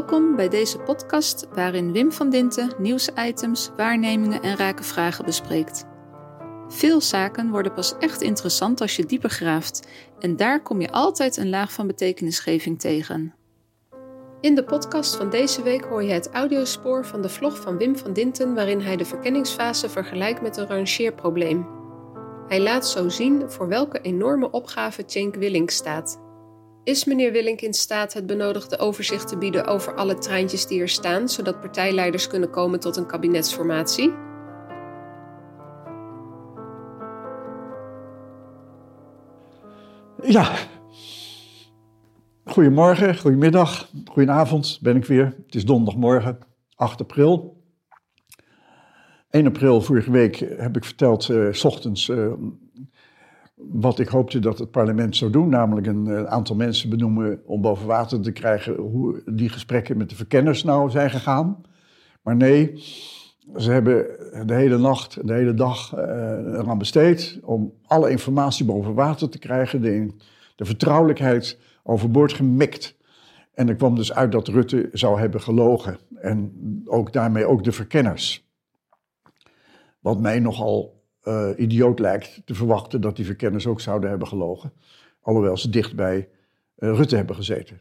Welkom bij deze podcast waarin Wim van Dinten nieuwsitems, waarnemingen en rake vragen bespreekt. Veel zaken worden pas echt interessant als je dieper graaft en daar kom je altijd een laag van betekenisgeving tegen. In de podcast van deze week hoor je het audiospoor van de vlog van Wim van Dinten waarin hij de verkenningsfase vergelijkt met een rangeerprobleem. Hij laat zo zien voor welke enorme opgave Cenk Willink staat is meneer Willink in staat het benodigde overzicht te bieden over alle treintjes die er staan, zodat partijleiders kunnen komen tot een kabinetsformatie? Ja. Goedemorgen, goedemiddag, goedenavond ben ik weer. Het is donderdagmorgen, 8 april. 1 april vorige week heb ik verteld, uh, s ochtends, uh, wat ik hoopte dat het parlement zou doen, namelijk een, een, aantal mensen benoemen om boven water te krijgen hoe die gesprekken met de verkenners nou zijn gegaan. Maar nee, ze hebben de hele nacht, de hele dag uh, eraan besteed om alle informatie boven water te krijgen, de, de vertrouwelijkheid overboord gemikt. En er kwam dus uit dat Rutte zou hebben gelogen en ook daarmee ook de verkenners. Wat mij nogal uh, idioot lijkt te verwachten dat die verkenners ook zouden hebben gelogen. Alhoewel ze dicht bij uh, Rutte hebben gezeten.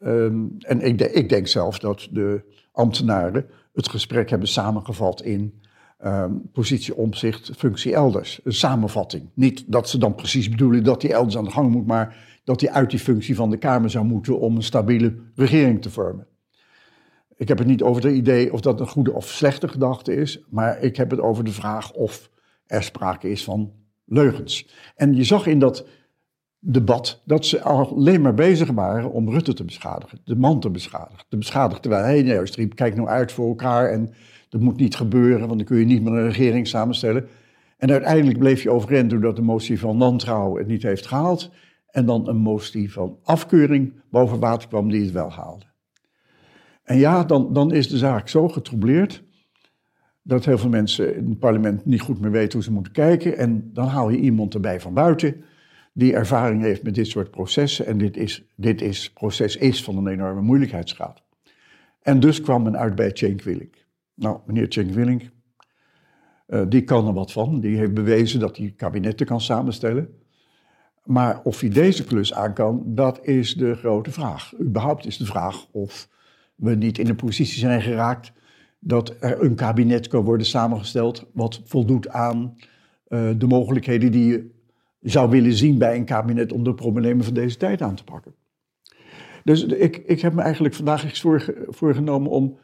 Um, en ik, ik, denk zelf dat de ambtenaren het gesprek hebben samengevat in um, positie omzicht, functie elders. Een samenvatting. Niet dat ze dan precies bedoelen dat hij elders aan de gang moet, maar dat hij uit die functie van de Kamer zou moeten om een stabiele regering te vormen. Ik heb het niet over het idee of dat een goede of slechte gedachte is, maar ik heb het over de vraag of er sprake is van leugens. En je zag in dat debat dat ze alleen maar bezig waren om Rutte te beschadigen, de man te beschadigen. Te beschadigen terwijl hij juist riep, kijk nou uit voor elkaar en dat moet niet gebeuren, want dan kun je niet meer een regering samenstellen. En uiteindelijk bleef je overeind doordat de motie van wantrouwen het niet heeft gehaald. En dan een motie van afkeuring boven water kwam die het wel haalde. En ja, dan, dan is de zaak zo getroubleerd dat heel veel mensen in het parlement niet goed meer weten hoe ze moeten kijken. En dan haal je iemand erbij van buiten die ervaring heeft met dit soort processen. En dit, is, dit is, proces is van een enorme moeilijkheidsgraad. En dus kwam men uit bij Cenk Willink. Nou, meneer Cenk Willink, uh, die kan er wat van. Die heeft bewezen dat hij kabinetten kan samenstellen. Maar of hij deze klus aan kan, dat is de grote vraag. Überhaupt is de vraag of we niet in een positie zijn geraakt dat er een kabinet kan worden samengesteld wat voldoet aan uh, de mogelijkheden die je zou willen zien bij een kabinet om de problemen van deze tijd aan te pakken. Dus ik, ik heb me eigenlijk vandaag eens voorgenomen om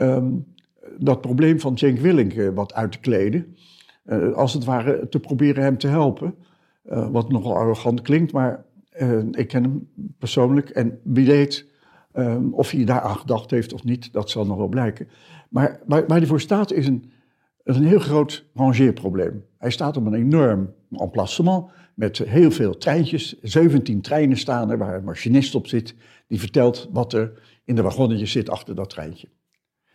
um, dat probleem van Cenk Willink uh, wat uit te kleden. Uh, als het ware te proberen hem te helpen. wat nogal arrogant klinkt, maar ik ken hem persoonlijk en wie weet um, of hij daar aan gedacht heeft of niet, dat zal nog wel blijken. Maar waar, waar hij voor staat is een, een heel groot rangeerprobleem. Hij staat op een enorm emplacement met heel veel treintjes. 17 treinen staan er waar een machinist op zit. Die vertelt wat er in de wagonnetjes zit achter dat treintje.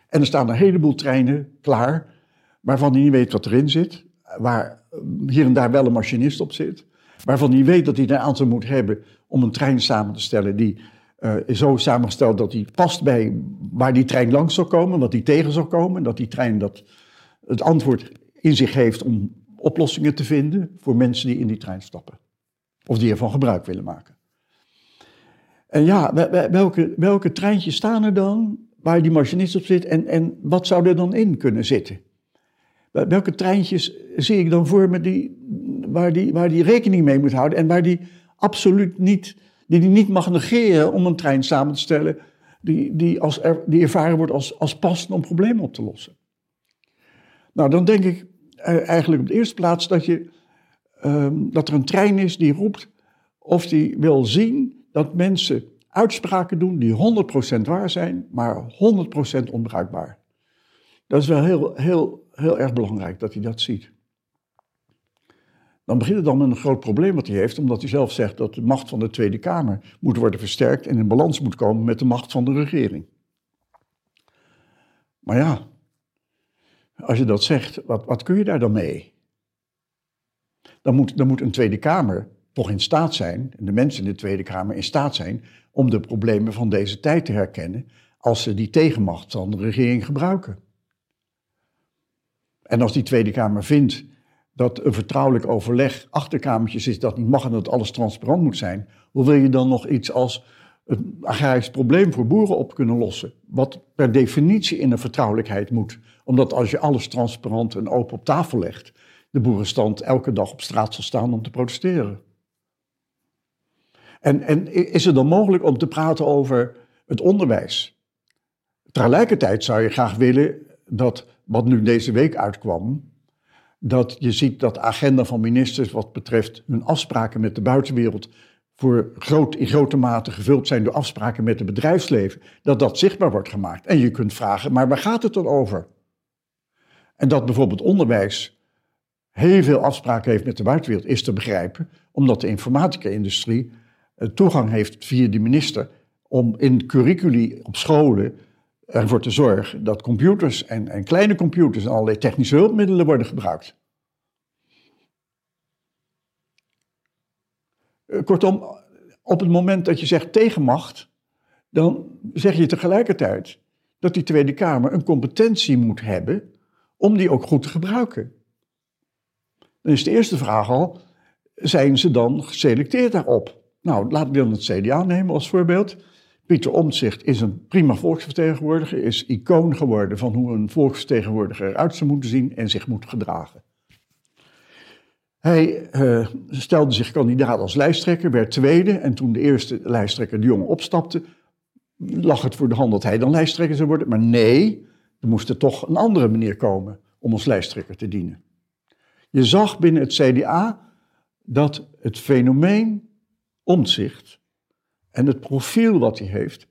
En er staan een heleboel treinen klaar waarvan hij niet weet wat erin zit. Waar hier en daar wel een machinist op zit. Waarvan hij weet dat hij een aantal moet hebben om een trein samen te stellen die is zo samengesteld dat die past bij waar die trein langs zal komen, wat die tegen zal komen. Dat die trein dat het antwoord in zich heeft om oplossingen te vinden voor mensen die in die trein stappen. Of die ervan gebruik willen maken. En ja, welke, welke treintjes staan er dan waar die machinist op zit en, en wat zou er dan in kunnen zitten? Welke treintjes zie ik dan voor me die, waar, die, waar die rekening mee moet houden en waar die absoluut niet die hij niet mag negeren om een trein samen te stellen die, die, als die ervaren wordt als, als passend om problemen op te lossen. Nou, dan denk ik eh, eigenlijk op de eerste plaats dat, je, um, dat er een trein is die roept of die wil zien dat mensen uitspraken doen die 100% waar zijn, maar 100% onbruikbaar. Dat is wel heel, heel, heel erg belangrijk dat hij dat ziet dan begint het dan met een groot probleem wat hij heeft, omdat hij zelf zegt dat de macht van de Tweede Kamer moet worden versterkt en in balans moet komen met de macht van de regering. Maar ja, als je dat zegt, wat, wat kun je daar dan mee? Dan moet, dan moet een Tweede Kamer toch in staat zijn, en de mensen in de Tweede Kamer in staat zijn, om de problemen van deze tijd te herkennen als ze die tegenmacht van de regering gebruiken. En als die Tweede Kamer vindt dat een vertrouwelijk overleg achterkamertjes is dat niet mag en dat alles transparant moet zijn, hoe wil je dan nog iets als een agrarisch probleem voor boeren op kunnen lossen? Wat per definitie in een vertrouwelijkheid moet. Omdat als je alles transparant en open op tafel legt, de boerenstand elke dag op straat zal staan om te protesteren. En, en is het dan mogelijk om te praten over het onderwijs? Tegelijkertijd zou je graag willen dat, wat nu deze week uitkwam, dat je ziet dat de agenda van ministers wat betreft hun afspraken met de buitenwereld voor groot, in grote mate gevuld zijn door afspraken met het bedrijfsleven, dat dat zichtbaar wordt gemaakt. En je kunt vragen, maar waar gaat het dan over? En dat bijvoorbeeld onderwijs heel veel afspraken heeft met de buitenwereld, is te begrijpen, omdat de informatica-industrie eh, toegang heeft via de minister om in curriculi op scholen ervoor te zorgen dat computers en, en kleine computers en allerlei technische hulpmiddelen worden gebruikt. Eh, kortom, op het moment dat je zegt tegenmacht, dan zeg je tegelijkertijd dat die Tweede Kamer een competentie moet hebben om die ook goed te gebruiken. Dan is de eerste vraag al, zijn ze dan geselecteerd daarop? Nou, laten we dan het CDA nemen als voorbeeld. Pieter Omtzigt is een prima volksvertegenwoordiger, is icoon geworden van hoe een volksvertegenwoordiger eruit zou moeten zien en zich moet gedragen. Hij uh, stelde zich kandidaat als lijsttrekker, werd tweede en toen de eerste lijsttrekker de jongen opstapte, lag het voor de hand dat hij dan lijsttrekker zou worden. Maar nee, er moest er toch een andere manier komen om als lijsttrekker te dienen. Je zag binnen het CDA dat het fenomeen omzicht en het profiel wat hij heeft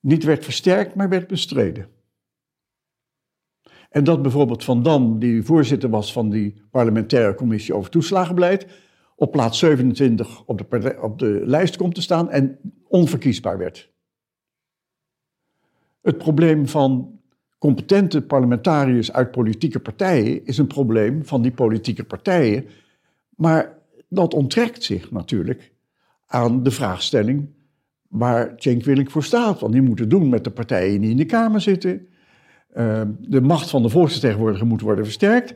niet werd versterkt, maar werd bestreden. En dat bijvoorbeeld Van Dam, die voorzitter was van die parlementaire commissie over toeslagenbeleid, op plaats 27 op de, op de lijst komt te staan en onverkiesbaar werd. Het probleem van competente parlementariërs uit politieke partijen is een probleem van die politieke partijen. Maar dat onttrekt zich natuurlijk aan de vraagstelling waar Cenk Willink voor staat. Want die moeten doen met de partijen die in de Kamer zitten. Uh, de macht van de volksvertegenwoordiger moet worden versterkt.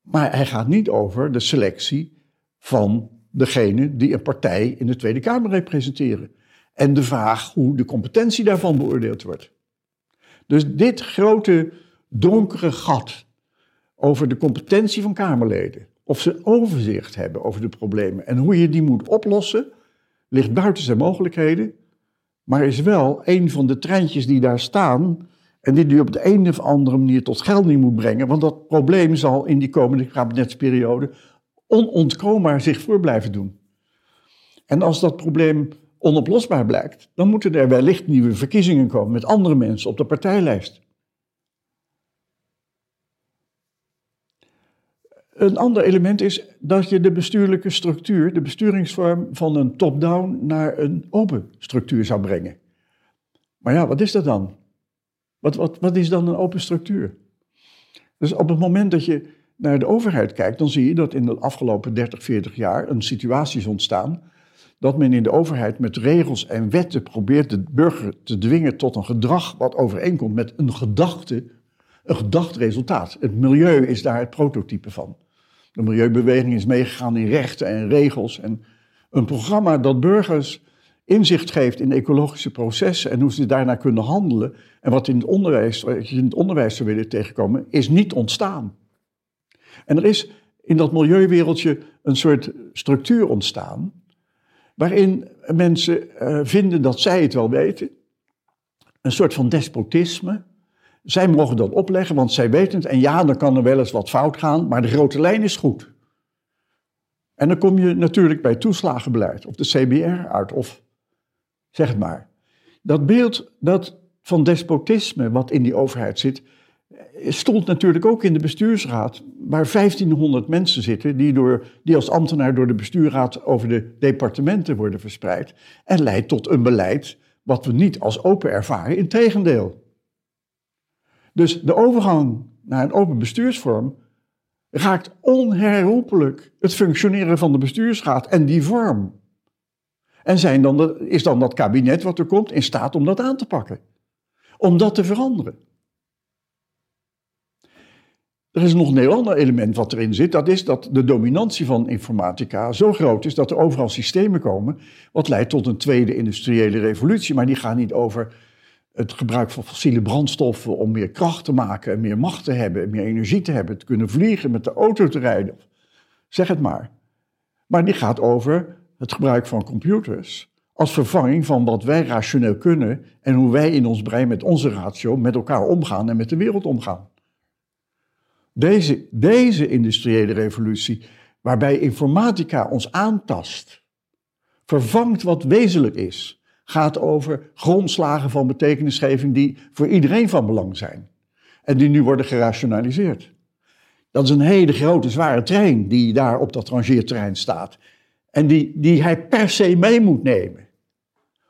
Maar hij gaat niet over de selectie van degene die een partij in de Tweede Kamer representeren. En de vraag hoe de competentie daarvan beoordeeld wordt. Dus dit grote donkere gat over de competentie van Kamerleden, of ze overzicht hebben over de problemen en hoe je die moet oplossen, ligt buiten zijn mogelijkheden, maar is wel een van de treintjes die daar staan en die hij op de een of andere manier tot gelding moet brengen, want dat probleem zal in die komende kabinetsperiode onontkoombaar zich voor blijven doen. En als dat probleem onoplosbaar blijkt, dan moeten er wellicht nieuwe verkiezingen komen met andere mensen op de partijlijst. Een ander element is dat je de bestuurlijke structuur, de besturingsvorm van een top-down naar een open structuur zou brengen. Maar ja, wat is dat dan? Wat, wat, wat is dan een open structuur? Dus op het moment dat je naar de overheid kijkt, dan zie je dat in de afgelopen 30, 40 jaar een situatie is ontstaan dat men in de overheid met regels en wetten probeert de burger te dwingen tot een gedrag wat overeenkomt met een gedachte, een gedacht resultaat. Het milieu is daar het prototype van. De milieubeweging is meegegaan in rechten en regels en een programma dat burgers inzicht geeft in ecologische processen en hoe ze daarna kunnen handelen en wat in het onderwijs, je in het onderwijs zou willen tegenkomen, is niet ontstaan. En er is in dat milieuwereldje een soort structuur ontstaan waarin mensen uh, vinden dat zij het wel weten. Een soort van despotisme. Zij mogen dat opleggen, want zij weten het. En ja, dan kan er wel eens wat fout gaan, maar de grote lijn is goed. En dan kom je natuurlijk bij toeslagenbeleid of de CBR uit, of zeg het maar. Dat beeld dat van despotisme wat in die overheid zit, stond natuurlijk ook in de bestuursraad, waar 1500 mensen zitten die, door, die als ambtenaar door de bestuursraad over de departementen worden verspreid. En leidt tot een beleid wat we niet als open ervaren, integendeel. Dus de overgang naar een open bestuursvorm raakt onherroepelijk het functioneren van de bestuursraad en die vorm. En zijn dan is dan dat kabinet wat er komt in staat om dat aan te pakken? Om dat te veranderen? Er is nog een heel ander element wat erin zit. Dat is dat de dominantie van informatica zo groot is dat er overal systemen komen. Wat leidt tot een tweede industriële revolutie. Maar die gaan niet over het gebruik van fossiele brandstoffen om meer kracht te maken en meer macht te hebben, meer energie te hebben, te kunnen vliegen, met de auto te rijden. Zeg het maar. Maar die gaat over het gebruik van computers als vervanging van wat wij rationeel kunnen en hoe wij in ons brein met onze ratio met elkaar omgaan en met de wereld omgaan. Deze, deze industriële revolutie, waarbij informatica ons aantast, vervangt wat wezenlijk is, gaat over grondslagen van betekenisgeving die voor iedereen van belang zijn en die nu worden gerationaliseerd. Dat is een hele grote, zware trein die daar op dat rangeerterrein staat en die, die hij per se mee moet nemen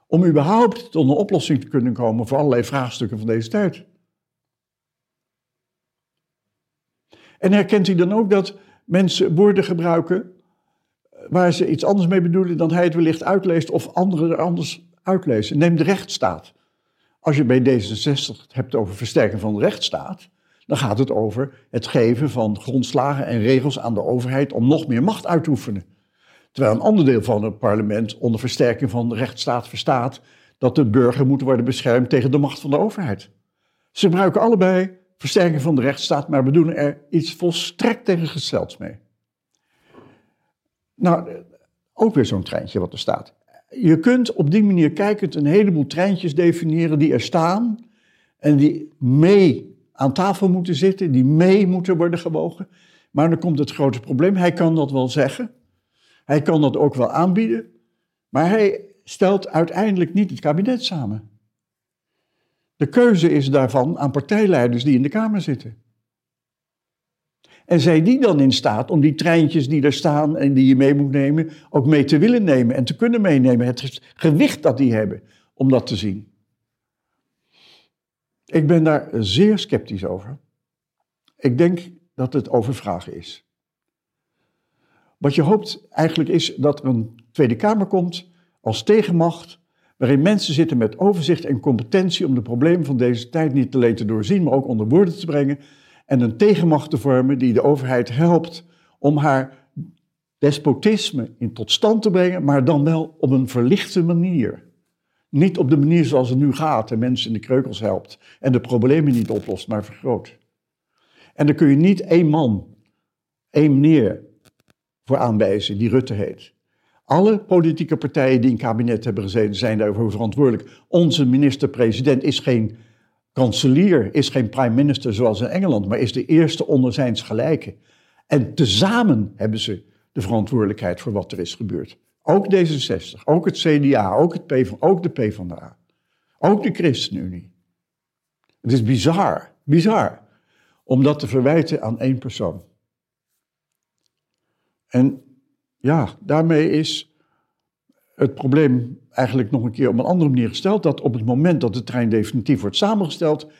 om überhaupt tot een oplossing te kunnen komen voor allerlei vraagstukken van deze tijd. En herkent u dan ook dat mensen woorden gebruiken waar ze iets anders mee bedoelen dan hij het wellicht uitleest of anderen er anders uitlezen? Neem de rechtsstaat. Als je bij D66 het hebt over versterken van de rechtsstaat, dan gaat het over het geven van grondslagen en regels aan de overheid om nog meer macht uit te oefenen. Terwijl een ander deel van het parlement onder versterking van de rechtsstaat verstaat dat de burger moet worden beschermd tegen de macht van de overheid. Ze gebruiken allebei versterking van de rechtsstaat, maar bedoelen er iets volstrekt tegengestelds mee. Nou, ook weer zo'n treintje wat er staat. Je kunt op die manier kijkend een heleboel treintjes definiëren die er staan en die mee aan tafel moeten zitten, die mee moeten worden gewogen. Maar dan komt het grote probleem. Hij kan dat wel zeggen. Hij kan dat ook wel aanbieden. Maar hij stelt uiteindelijk niet het kabinet samen. De keuze is daarvan aan partijleiders die in de Kamer zitten. En zijn die dan in staat om die treintjes die er staan en die je mee moet nemen, ook mee te willen nemen en te kunnen meenemen? Het gewicht dat die hebben om dat te zien. Ik ben daar zeer sceptisch over. Ik denk dat het overvragen is. Wat je hoopt eigenlijk is dat er een Tweede Kamer komt als tegenmacht, waarin mensen zitten met overzicht en competentie om de problemen van deze tijd niet alleen te doorzien, maar ook onder woorden te brengen en een tegenmacht te vormen die de overheid helpt om haar despotisme in tot stand te brengen, maar dan wel op een verlichte manier. Niet op de manier zoals het nu gaat en mensen in de kreukels helpt en de problemen niet oplost, maar vergroot. En dan kun je niet één man, één meneer voor aanwijzen die Rutte heet. Alle politieke partijen die in kabinet hebben gezeten zijn daarvoor verantwoordelijk. Onze minister-president is geen kanselier, is geen prime minister zoals in Engeland, maar is de eerste onder zijns gelijken. En tezamen hebben ze de verantwoordelijkheid voor wat er is gebeurd. Ook D66, ook het CDA, ook, het P, ook de PvdA, ook de ChristenUnie. Het is bizar, bizar, om dat te verwijten aan één persoon. En ja, daarmee is het probleem eigenlijk nog een keer op een andere manier gesteld. Dat op het moment dat de trein definitief wordt samengesteld,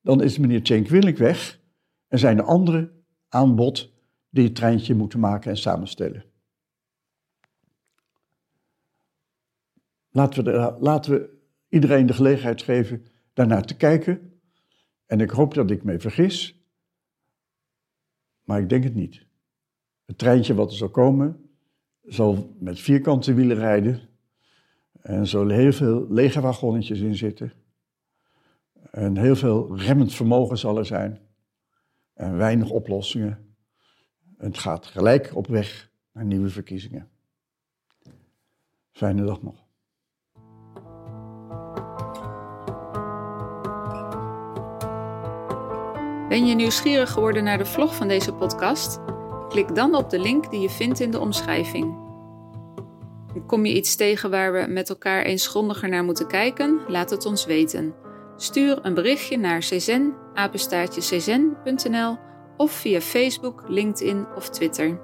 dan is meneer Willink weg en zijn er andere aanbod die het treintje moeten maken en samenstellen. Laten we, laten we iedereen de gelegenheid geven daarnaar te kijken. En ik hoop dat ik me vergis, maar ik denk het niet. Het treintje wat er zal komen, zal met vierkante wielen rijden. En zullen heel veel lege wagonnetjes in zitten. En heel veel remmend vermogen zal er zijn. En weinig oplossingen. Het gaat gelijk op weg naar nieuwe verkiezingen. Fijne dag nog. Ben je nieuwsgierig geworden naar de vlog van deze podcast? Klik dan op de link die je vindt in de omschrijving. Kom je iets tegen waar we met elkaar eens grondiger naar moeten kijken? Laat het ons weten. Stuur een berichtje naar czen, of via Facebook, LinkedIn of Twitter.